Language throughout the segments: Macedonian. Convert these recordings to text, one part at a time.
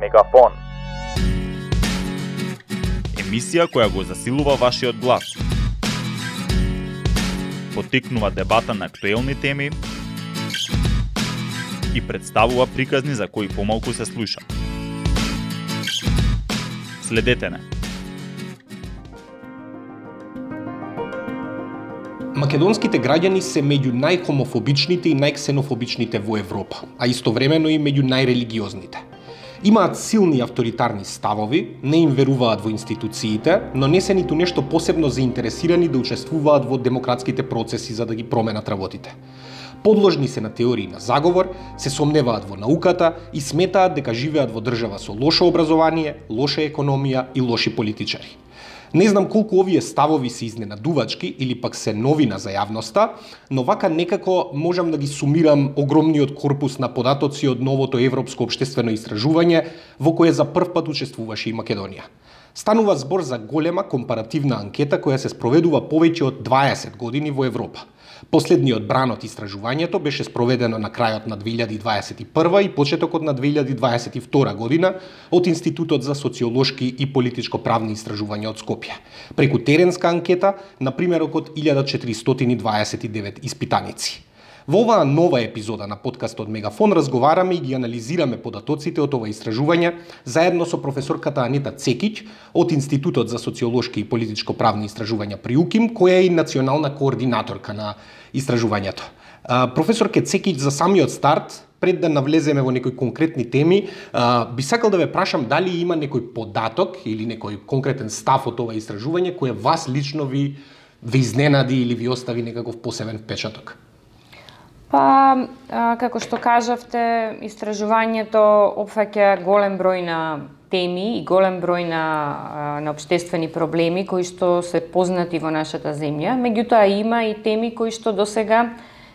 Мегафон. Емисија која го засилува вашиот глас. Потикнува дебата на актуелни теми и представува приказни за кои помалку се слуша. Следете не. Македонските граѓани се меѓу најхомофобичните и најксенофобичните во Европа, а истовремено и меѓу најрелигиозните. Имаат силни авторитарни ставови, не им веруваат во институциите, но не се ниту нешто посебно заинтересирани да учествуваат во демократските процеси за да ги променат работите. Подложни се на теории на заговор, се сомневаат во науката и сметаат дека живеат во држава со лошо образование, лоша економија и лоши политичари. Не знам колку овие ставови се изненадувачки или пак се новина за јавноста, но вака некако можам да ги сумирам огромниот корпус на податоци од новото европско обштествено истражување во кое за прв пат учествуваше и Македонија. Станува збор за голема компаративна анкета која се спроведува повеќе од 20 години во Европа – Последниот бран од истражувањето беше спроведено на крајот на 2021 и почетокот на 2022 година од Институтот за социолошки и политичко-правни истражувања од Скопје, преку теренска анкета на примерок 1429 испитаници. Во оваа нова епизода на подкастот Мегафон разговараме и ги анализираме податоците од ова истражување заедно со професорката Анита Цекич од Институтот за социолошки и политичко-правни истражувања при УКИМ, која е и национална координаторка на истражувањето. Професор Кецекич за самиот старт пред да навлеземе во некои конкретни теми, би сакал да ве прашам дали има некој податок или некој конкретен став од ова истражување кој вас лично ви ве изненади или ви остави некаков посебен впечаток. Па, како што кажавте, истражувањето опфаќа голем број на теми и голем број на, на обштествени проблеми кои што се познати во нашата земја. Меѓутоа има и теми кои што до сега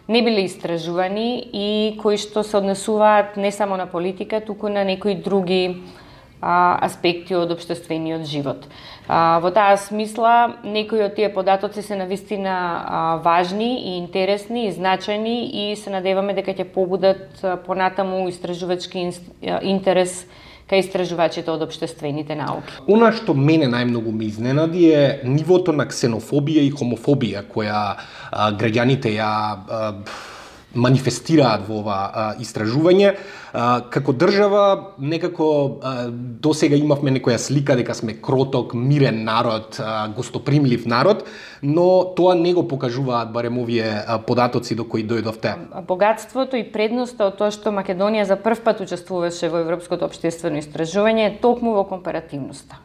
не биле истражувани и кои што се однесуваат не само на политика, туку на некои други а, аспекти од обштествениот живот. А, во таа смисла, некои од тие податоци се навистина а, важни и интересни и значајни и се надеваме дека ќе побудат а, понатаму истражувачки интерес кај истражувачите од обштествените науки. Она што мене најмногу ми изненади е нивото на ксенофобија и хомофобија која а, граѓаните ја а, манифестираат во ова а, истражување. А, како држава, некако а, до сега имавме некоја слика дека сме кроток, мирен народ, а, гостопримлив народ, но тоа не го покажуваат барем овие податоци до кои дојдовте. Богатството и предноста од тоа што Македонија за прв пат учествуваше во Европското обштествено истражување е токму во компаративноста.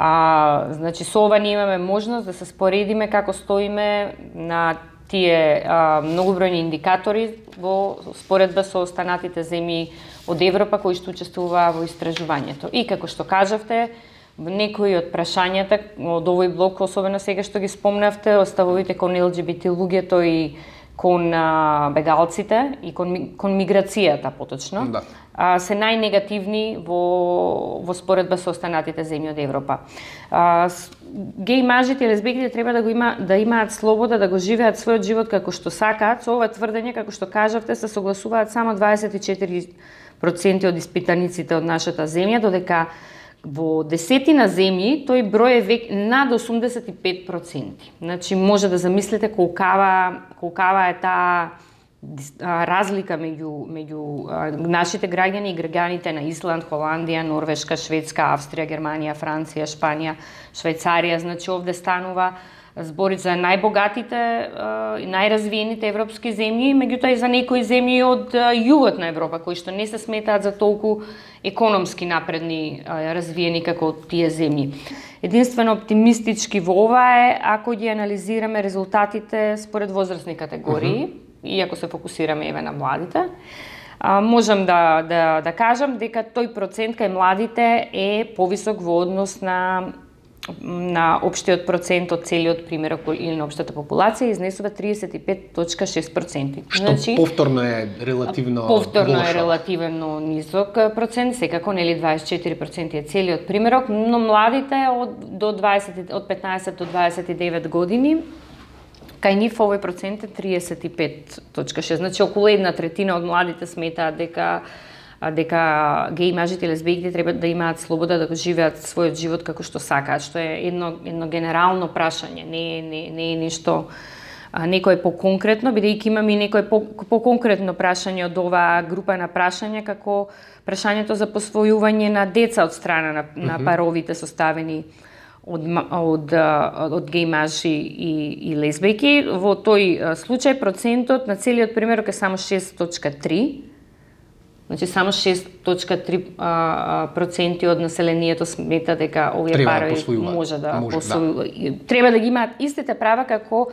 А, значи, со ова ние имаме можност да се споредиме како стоиме на тие а, многобројни индикатори во споредба со останатите земји од Европа кои што учествуваа во истражувањето. И како што кажавте, некои од прашањата од овој блок, особено сега што ги спомнавте, оставовите кон ЛГБТ луѓето и кон а, бегалците и кон, кон миграцијата поточно, да. а, се најнегативни во, во споредба со останатите земји од Европа. А, геј мажите и лесбиките треба да го има да имаат слобода да го живеат својот живот како што сакаат. Со ова тврдење, како што кажавте, се согласуваат само 24% од испитаниците од нашата земја, додека Во десетина земји тој број е век над 85%. Значи може да замислите колкава колкава е таа разлика меѓу меѓу нашите граѓани и граѓаните на Исланд, Холандија, Норвешка, Шведска, Австрија, Германија, Франција, Шпанија, Швајцарија, значи овде станува збори за најбогатите и најразвиените европски земји, меѓутоа и за некои земји од југот на Европа кои што не се сметаат за толку економски напредни развиени како тие земји. Единствено оптимистички во ова е ако ги анализираме резултатите според возрастни категории, uh -huh. иако се фокусираме еве на младите. А, можам да, да, да кажам дека тој процент кај младите е повисок во однос на на општиот процент од целиот примерок или на општата популација изнесува 35.6%. Што значи, повторно е релативно Повторно лошо. е релативно низок процент, секако нели 24% е целиот примерок, но младите од до 20 од 15 до 29 години кај нив овој процент е 35.6. Значи околу една третина од младите сметаат дека дека геи мажите и лесбијките треба да имаат слобода да го живеат својот живот како што сакаат, што е едно едно генерално прашање, не не не е ништо некој по-конкретно, бидејќи имаме и некој по-конкретно прашање од оваа група на прашања, како прашањето за посвојување на деца од страна на, на паровите составени од, од, од геј мажи и, и лесбијки. Во тој случај процентот на целиот примерок е само 6.3, Значи само 6.3 проценти од населението смета дека овие Треба да парови може да Може, да. посвојуваат. Треба да ги имаат истите права како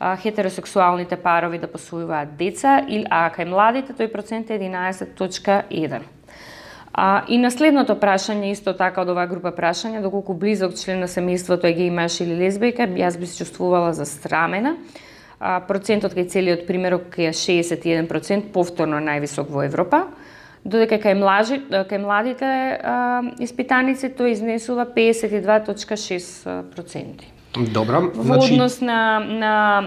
а, хетеросексуалните парови да посвојуваат деца, или а кај младите тој процент е 11.1. А, и наследното прашање, исто така од оваа група прашања, доколку близок член на семејството е геј маж или лесбијка, јас би се чувствувала застрамена. А, процентот кај целиот примерок е 61%, повторно највисок во Европа, додека кај, млажи, кај младите а, испитаници тој изнесува 52.6%. Добра, Во значи однос на, на,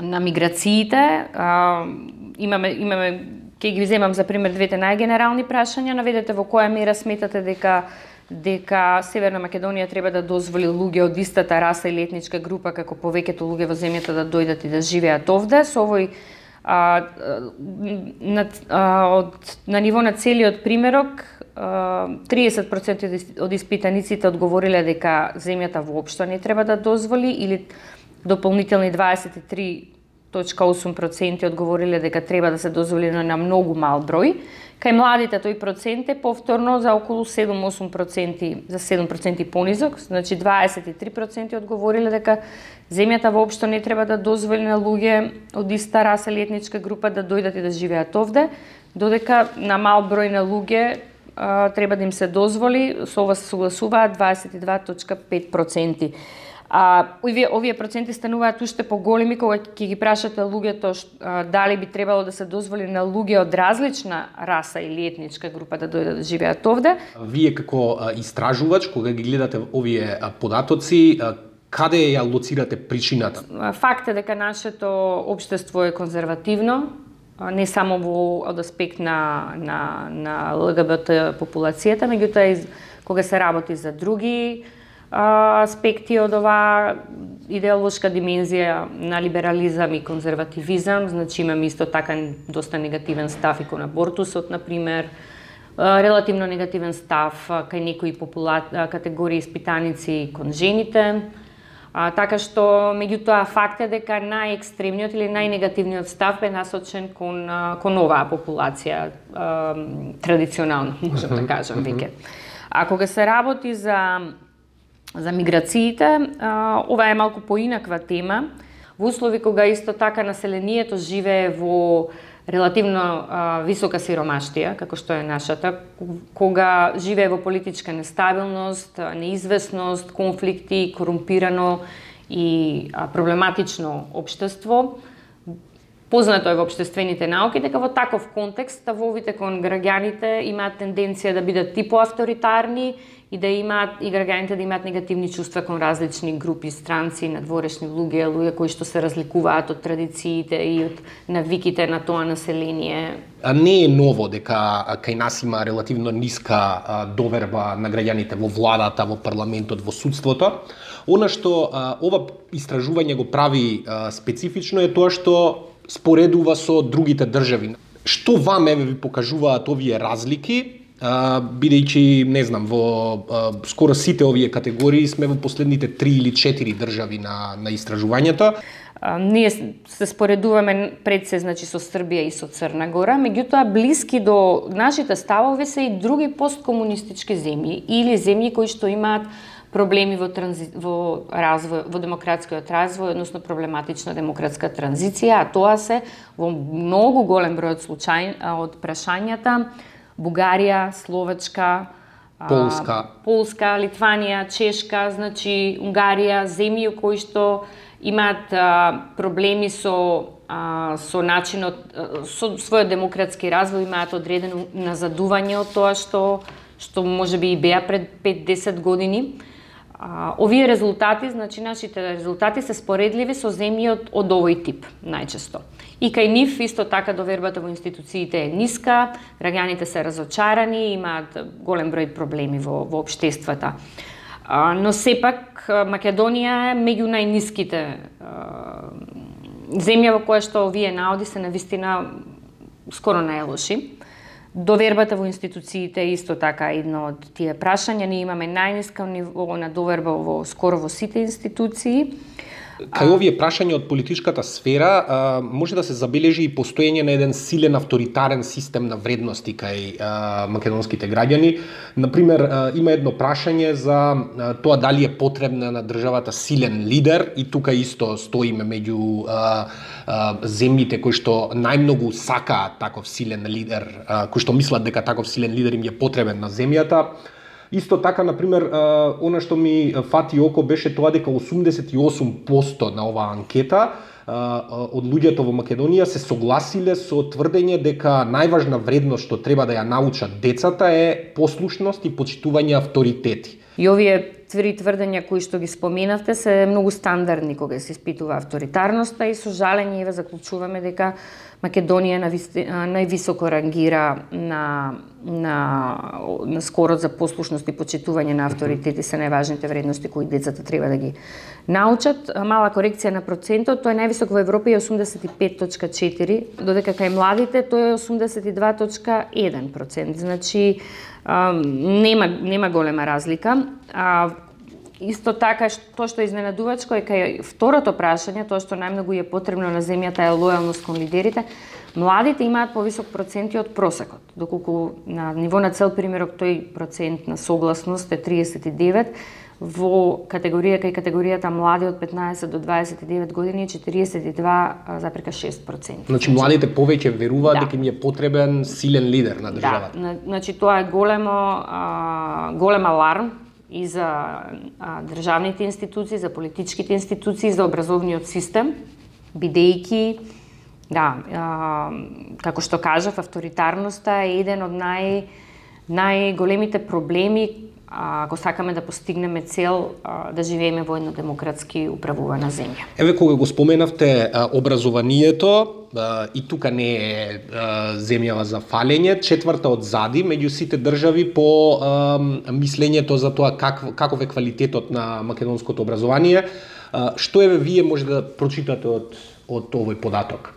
на миграциите, а, имаме, имаме ќе ги земам за пример двете најгенерални прашања, наведете во која мера сметате дека дека Северна Македонија треба да дозволи луѓе од истата раса или етничка група како повеќето луѓе во земјата да дојдат и да живеат овде со овој а, на, а, од, на ниво на целиот примерок а, 30% од од испитаниците одговориле дека земјата воопшто не треба да дозволи или дополнителни 23.8% одговориле дека треба да се дозволи на многу мал број. Кај младите тој процент е повторно за околу 7-8%, за 7% понизок, значи 23% одговориле дека земјата воопшто не треба да дозволи на луѓе од иста раса или етничка група да дојдат и да живеат овде, додека на мал број на луѓе а, треба да им се дозволи, со ова се согласуваат 22.5%. А овие овие проценти стануваат уште поголеми кога ќе ги прашате луѓето ш- а, дали би требало да се дозволи на луѓе од различна раса или етничка група да дојдат да живеат овде. вие како истражувач кога ги гледате овие податоци, каде ја лоцирате причината? Факт е дека нашето општество е конзервативно, не само во од аспект на на на ЛГБТ популацијата, меѓутоа кога се работи за други аспекти од оваа идеолошка димензија на либерализам и конзервативизам, значи имаме исто така доста негативен став и кон абортусот, на пример, а, релативно негативен став кај некои попула... категории испитаници кон жените, А, така што, меѓутоа, факт е дека најекстремниот или најнегативниот став е насочен кон, кон оваа популација, а, традиционално, можам да кажам веќе. А кога се работи за, за миграциите, ова е малку поинаква тема, во услови кога исто така населението живее во релативно а, висока сиромаштија, како што е нашата, кога живее во политичка нестабилност, неизвестност, конфликти, корумпирано и а, проблематично општество, Познато е во обштествените науки дека во таков контекст ставовите кон граѓаните имаат тенденција да бидат типо авторитарни и да имаат и граѓаните да имаат негативни чувства кон различни групи, странци, надворешни луѓе, луѓе кои што се разликуваат од традициите и од навиките на тоа население. А не е ново дека кај нас има релативно ниска доверба на граѓаните во владата, во парламентот, во судството. Она што а, ова истражување го прави а, специфично е тоа што споредува со другите држави. Што вам еве ви покажуваат овие разлики бидејќи не знам во а, скоро сите овие категории сме во последните три или четири држави на на истражувањето. А, ние се споредуваме пред се значи со Србија и со Црна Гора, меѓутоа блиски до нашите ставови се и други посткомунистички земји или земји кои што имаат проблеми во транзи... во развој во демократскиот развој, односно проблематична демократска транзиција, а тоа се во многу голем број од случаи а, од прашањата Бугарија, Словачка, а, Полска. Полска, Литванија, Чешка, значи Унгарија, земји кои што имаат а, проблеми со а, со начинот со својот демократски развој имаат одредено назадување од тоа што што може би и беа пред 5-10 години. А, овие резултати, значи нашите резултати се споредливи со земји од, од овој тип најчесто. И кај нив исто така довербата во институциите е ниска, граѓаните се разочарани, имаат голем број проблеми во, во обштествата. Но сепак Македонија е меѓу најниските земја во која што овие наоди се навистина скоро најлоши. Довербата во институциите е исто така едно од тие прашања. Ние имаме најниска ниво на доверба во скоро во сите институции. Кај овие прашања од политичката сфера а, може да се забележи и постоење на еден силен авторитарен систем на вредности кај а, македонските граѓани. Например, а, има едно прашање за а, тоа дали е потребна на државата силен лидер и тука исто стоиме меѓу а, а, земјите кои што најмногу сакаат таков силен лидер, а, кои што мислат дека таков силен лидер им е потребен на земјата. Исто така, на пример, она што ми фати око беше тоа дека 88% на оваа анкета од луѓето во Македонија се согласиле со тврдење дека најважна вредност што треба да ја научат децата е послушност и почитување авторитети. И овие три тврдења кои што ги споменавте се многу стандардни кога се испитува авторитарноста и со жалење еве заклучуваме дека Македонија највисоко рангира на, на, на скорот за послушност и почитување на авторитети се најважните вредности кои децата треба да ги научат. Мала корекција на процентот, тоа е највисок во Европа и 85.4, додека кај младите тоа е 82.1%. Значи, нема, нема голема разлика. А, Исто така, тоа што е изненадувачко е кај второто прашање, тоа што најмногу е потребно на земјата е лојалност кон лидерите, младите имаат повисок проценти од просекот, доколку на ниво на цел примерок тој процент на согласност е 39, во категорија кај категоријата млади од 15 до 29 години е 42,6%. Значи младите повеќе веруваат да. дека им е потребен силен лидер на државата. Да, значи тоа е големо голем аларм и за а, државните институции, за политичките институции, за образовниот систем, бидејќи да, а, како што кажав, авторитарноста е еден од нај најголемите проблеми ако сакаме да постигнеме цел да живееме во едно демократски управувана земја. Еве кога го споменавте образованието, и тука не е земјава за фалење, четврта од зади меѓу сите држави по мислењето за тоа как, каков е квалитетот на македонското образование. Што е вие може да прочитате од од овој податок?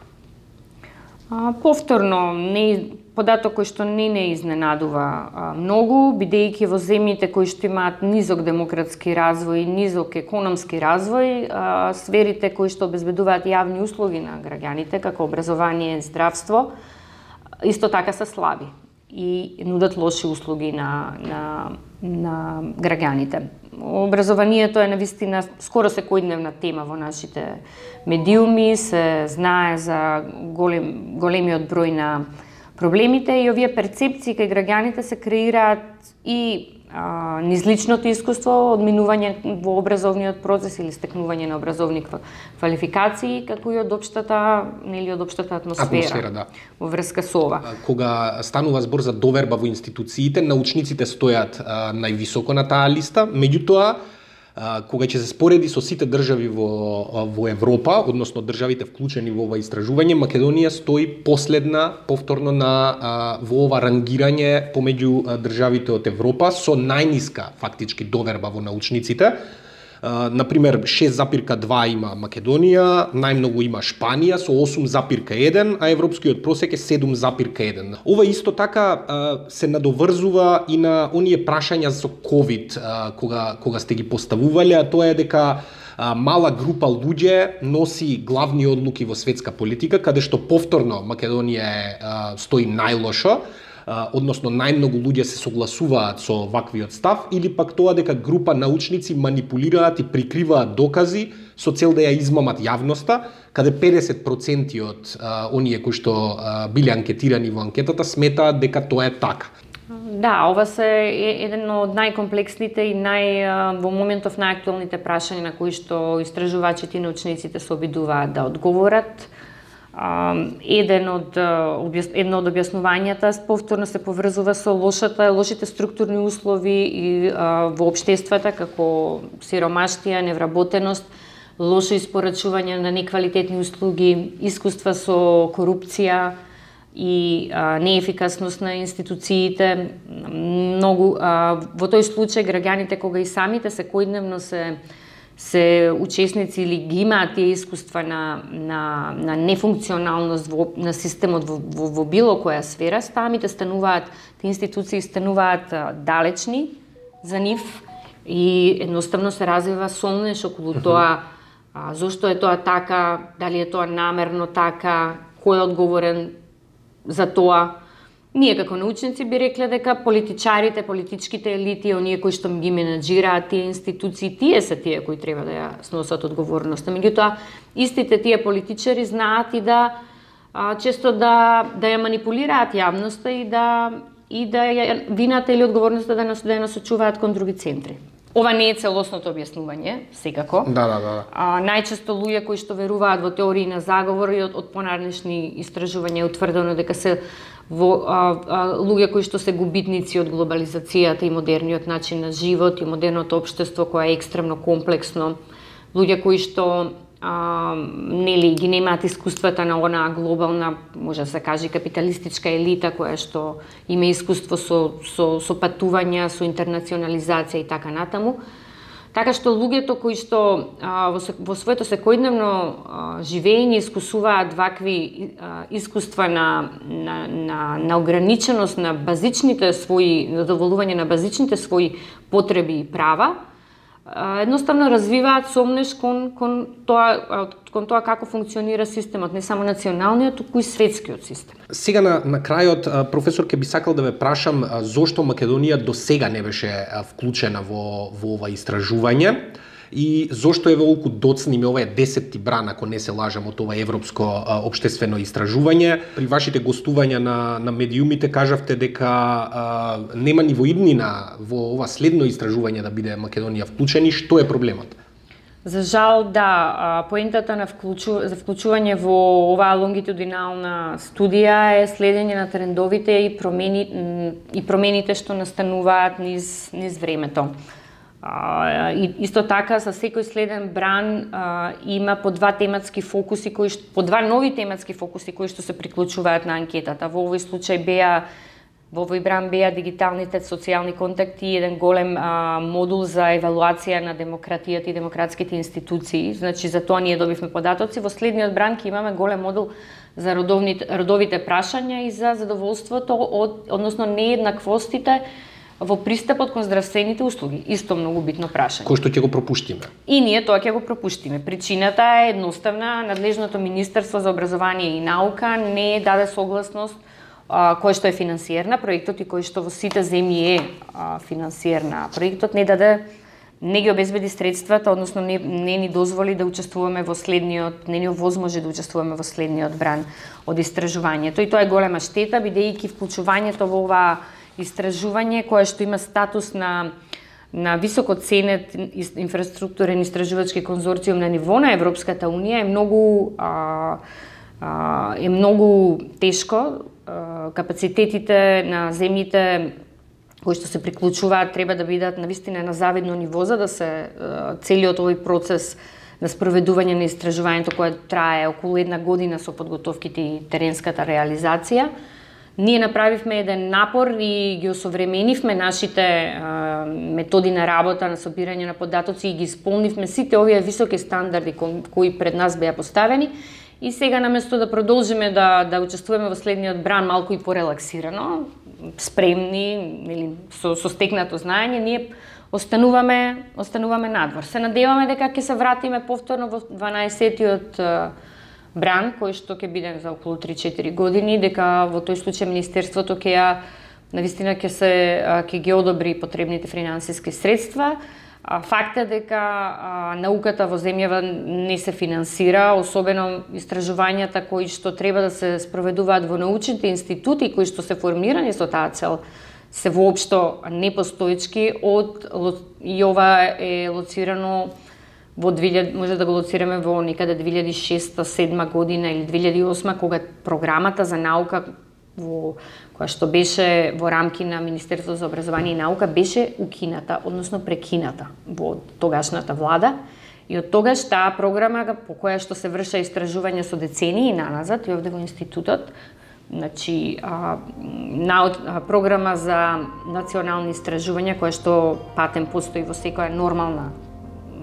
А, повторно, не податок кој што не не изненадува а, многу, бидејќи во земјите кои што имаат низок демократски развој и низок економски развој, а, сферите кои што обезбедуваат јавни услуги на граѓаните, како образование и здравство, исто така се слаби и нудат лоши услуги на, на, на граѓаните. Образованието е навистина скоро секојдневна тема во нашите медиуми, се знае за голем, големиот број на проблемите и овие перцепции кај граѓаните се креираат и а, низ личното искуство, одминување во образовниот процес или стекнување на образовни квалификации, како и од општата, нели од општата атмосфера, атмосфера да. во врска со ова. Кога станува збор за доверба во институциите, научниците стојат а, највисоко на таа листа, меѓутоа кога ќе се спореди со сите држави во, во Европа, односно државите вклучени во ова истражување, Македонија стои последна повторно на во ова рангирање помеѓу државите од Европа со најниска фактички доверба во научниците. Например, 6,2 има Македонија, најмногу има Шпанија со 8,1, а европскиот просек е 7,1. Ова исто така се надоврзува и на оние прашања со COVID кога кога сте ги поставувале, а тоа е дека мала група луѓе носи главни одлуки во светска политика, каде што повторно Македонија е, стои најлошо, односно најмногу луѓе се согласуваат со ваквиот став или пак тоа дека група научници манипулираат и прикриваат докази со цел да ја измамат јавноста, каде 50% од а, оние кои што а, биле анкетирани во анкетата сметаат дека тоа е така. Да, ова се еден од најкомплексните и нај во моментов најактуелните прашања на кои што истражувачите и научниците се обидуваат да одговорат еден од едно од објаснувањата повторно се поврзува со лошата лошите структурни услови и во општествата како сиромаштија, невработеност, лошо испорачување на неквалитетни услуги, искуства со корупција и а, неефикасност на институциите. Многу а, во тој случај граѓаните кога и самите секојдневно се се учесници или ги имаат тие искуства на, на, на нефункционалност во, на системот во, во, во било која сфера, самите стануваат, тие институции стануваат далечни за нив и едноставно се развива сомнеш околу тоа а, зошто е тоа така, дали е тоа намерно така, кој е одговорен за тоа. Ние како научници би рекле дека политичарите, политичките елити, оние кои што ги менаџираат тие институции, тие се тие кои треба да ја сносат одговорноста. Меѓутоа, истите тие политичари знаат и да а, често да да ја манипулираат јавноста и да и да ја вината или одговорноста да нас да ја насочуваат кон други центри. Ова не е целосното објаснување, секако. Да, да, да. А, најчесто луѓе кои што веруваат во теории на заговор и од, од понарнешни истражувања е утврдено дека се во а, а, луѓе кои што се губитници од глобализацијата и модерниот начин на живот и модерното општество кое е екстремно комплексно, луѓе кои што а, нели ги немаат искуствата на она глобална, може да се каже капиталистичка елита која што има искуство со со со патувања, со интернационализација и така натаму. Така што луѓето кои што а, во, во своето секојдневно а, живење искусуваат вакви а, искуства на, на, на, на ограниченост на базичните своји, задоволување на базичните своји потреби и права, едноставно развиваат сомнеш кон, кон, тоа, кон тоа како функционира системот, не само националниот, туку и светскиот систем. Сега на, на крајот, професор, ке би сакал да ве прашам зошто Македонија до сега не беше вклучена во, во ова истражување и зошто е волку доцни ми ова е десетти бран, ако не се лажам, од ова европско а, обштествено истражување. При вашите гостувања на, на медиумите кажавте дека а, нема ни во иднина во ова следно истражување да биде Македонија вклучени. Што е проблемот? За жал, да, поентата на вклучу, за вклучување во оваа лонгитудинална студија е следење на трендовите и промени и промените што настануваат низ низ времето. А, и исто така со секој следен бран а, има по два тематски фокуси кои што, по два нови тематски фокуси кои што се приклучуваат на анкетата. Во овој случај беа во овој бран беа дигиталните социјални контакти и еден голем а, модул за евалуација на демократијата и демократските институции. Значи за тоа ние добивме податоци. Во следниот бран ќе имаме голем модул за родовните, родовите прашања и за задоволството од односно нееднаквостите во пристапот кон здравствените услуги. Исто многу битно прашање. Кој што ќе го пропуштиме? И ние тоа ќе го пропуштиме. Причината е едноставна, надлежното Министерство за образование и наука не даде согласност кој што е финансиер на проектот и кој што во сите земји е финансиер на проектот не даде не ги обезбеди средствата, односно не, не ни дозволи да учествуваме во следниот, не ни овозможи да учествуваме во следниот бран од истражувањето. И тоа е голема штета, бидејќи вклучувањето во оваа истражување кое што има статус на на високо ценет инфраструктурен истражувачки конзорциум на ниво на Европската унија е многу а, а, е многу тешко. А, капацитетите на земјите кои што се приклучуваат треба да бидат на вистина на завидно ниво за да се целиот овој процес на спроведување на истражувањето кое трае околу една година со подготовките и теренската реализација Ние направивме еден напор и ги осовременивме нашите а, методи на работа, на собирање на податоци и ги исполнивме сите овие високи стандарди кои пред нас беа поставени. И сега наместо да продолжиме да да учествуваме во следниот бран малку и порелаксирано, спремни или со, со стекнато знаење, ние остануваме остануваме надвор. Се надеваме дека ќе се вратиме повторно во 12-тиот бран кој што ќе биде за околу 3-4 години, дека во тој случај министерството ќе ја навистина ќе се ќе ги одобри потребните финансиски средства. Факт е дека а, науката во земјава не се финансира, особено истражувањата кои што треба да се спроведуваат во научните институти кои што се формирани со таа цел се воопшто непостоечки од и ова е лоцирано во 2000, може да го лоцираме во некаде 2006-2007 година или 2008 кога програмата за наука во која што беше во рамки на Министерството за образование и наука беше укината, односно прекината во тогашната влада. И од тогаш таа програма по која што се врша истражување со децении наназад и овде во институтот, значи а, на, а, програма за национални истражувања која што патен постои во секоја нормална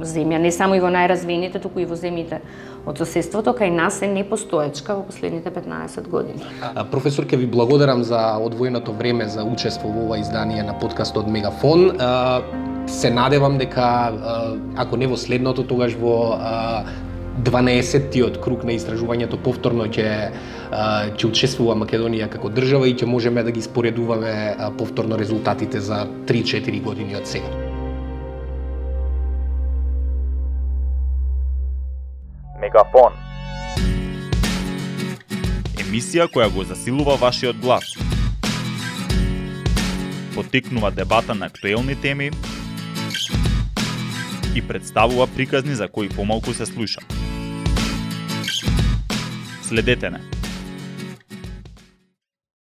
земја, не само и во најразвиените, туку и во земјите од соседството, кај нас е непостоечка во последните 15 години. Професор, ке ви благодарам за одвоеното време за учество во ова издание на подкастот Мегафон. Се надевам дека, ако не во следното, тогаш во 12-тиот круг на истражувањето повторно ќе ќе учествува Македонија како држава и ќе можеме да ги споредуваме повторно резултатите за 3-4 години од сега. Мегафон. Емисија која го засилува вашиот глас. Потикнува дебата на актуелни теми и представува приказни за кои помалку се слуша. Следете не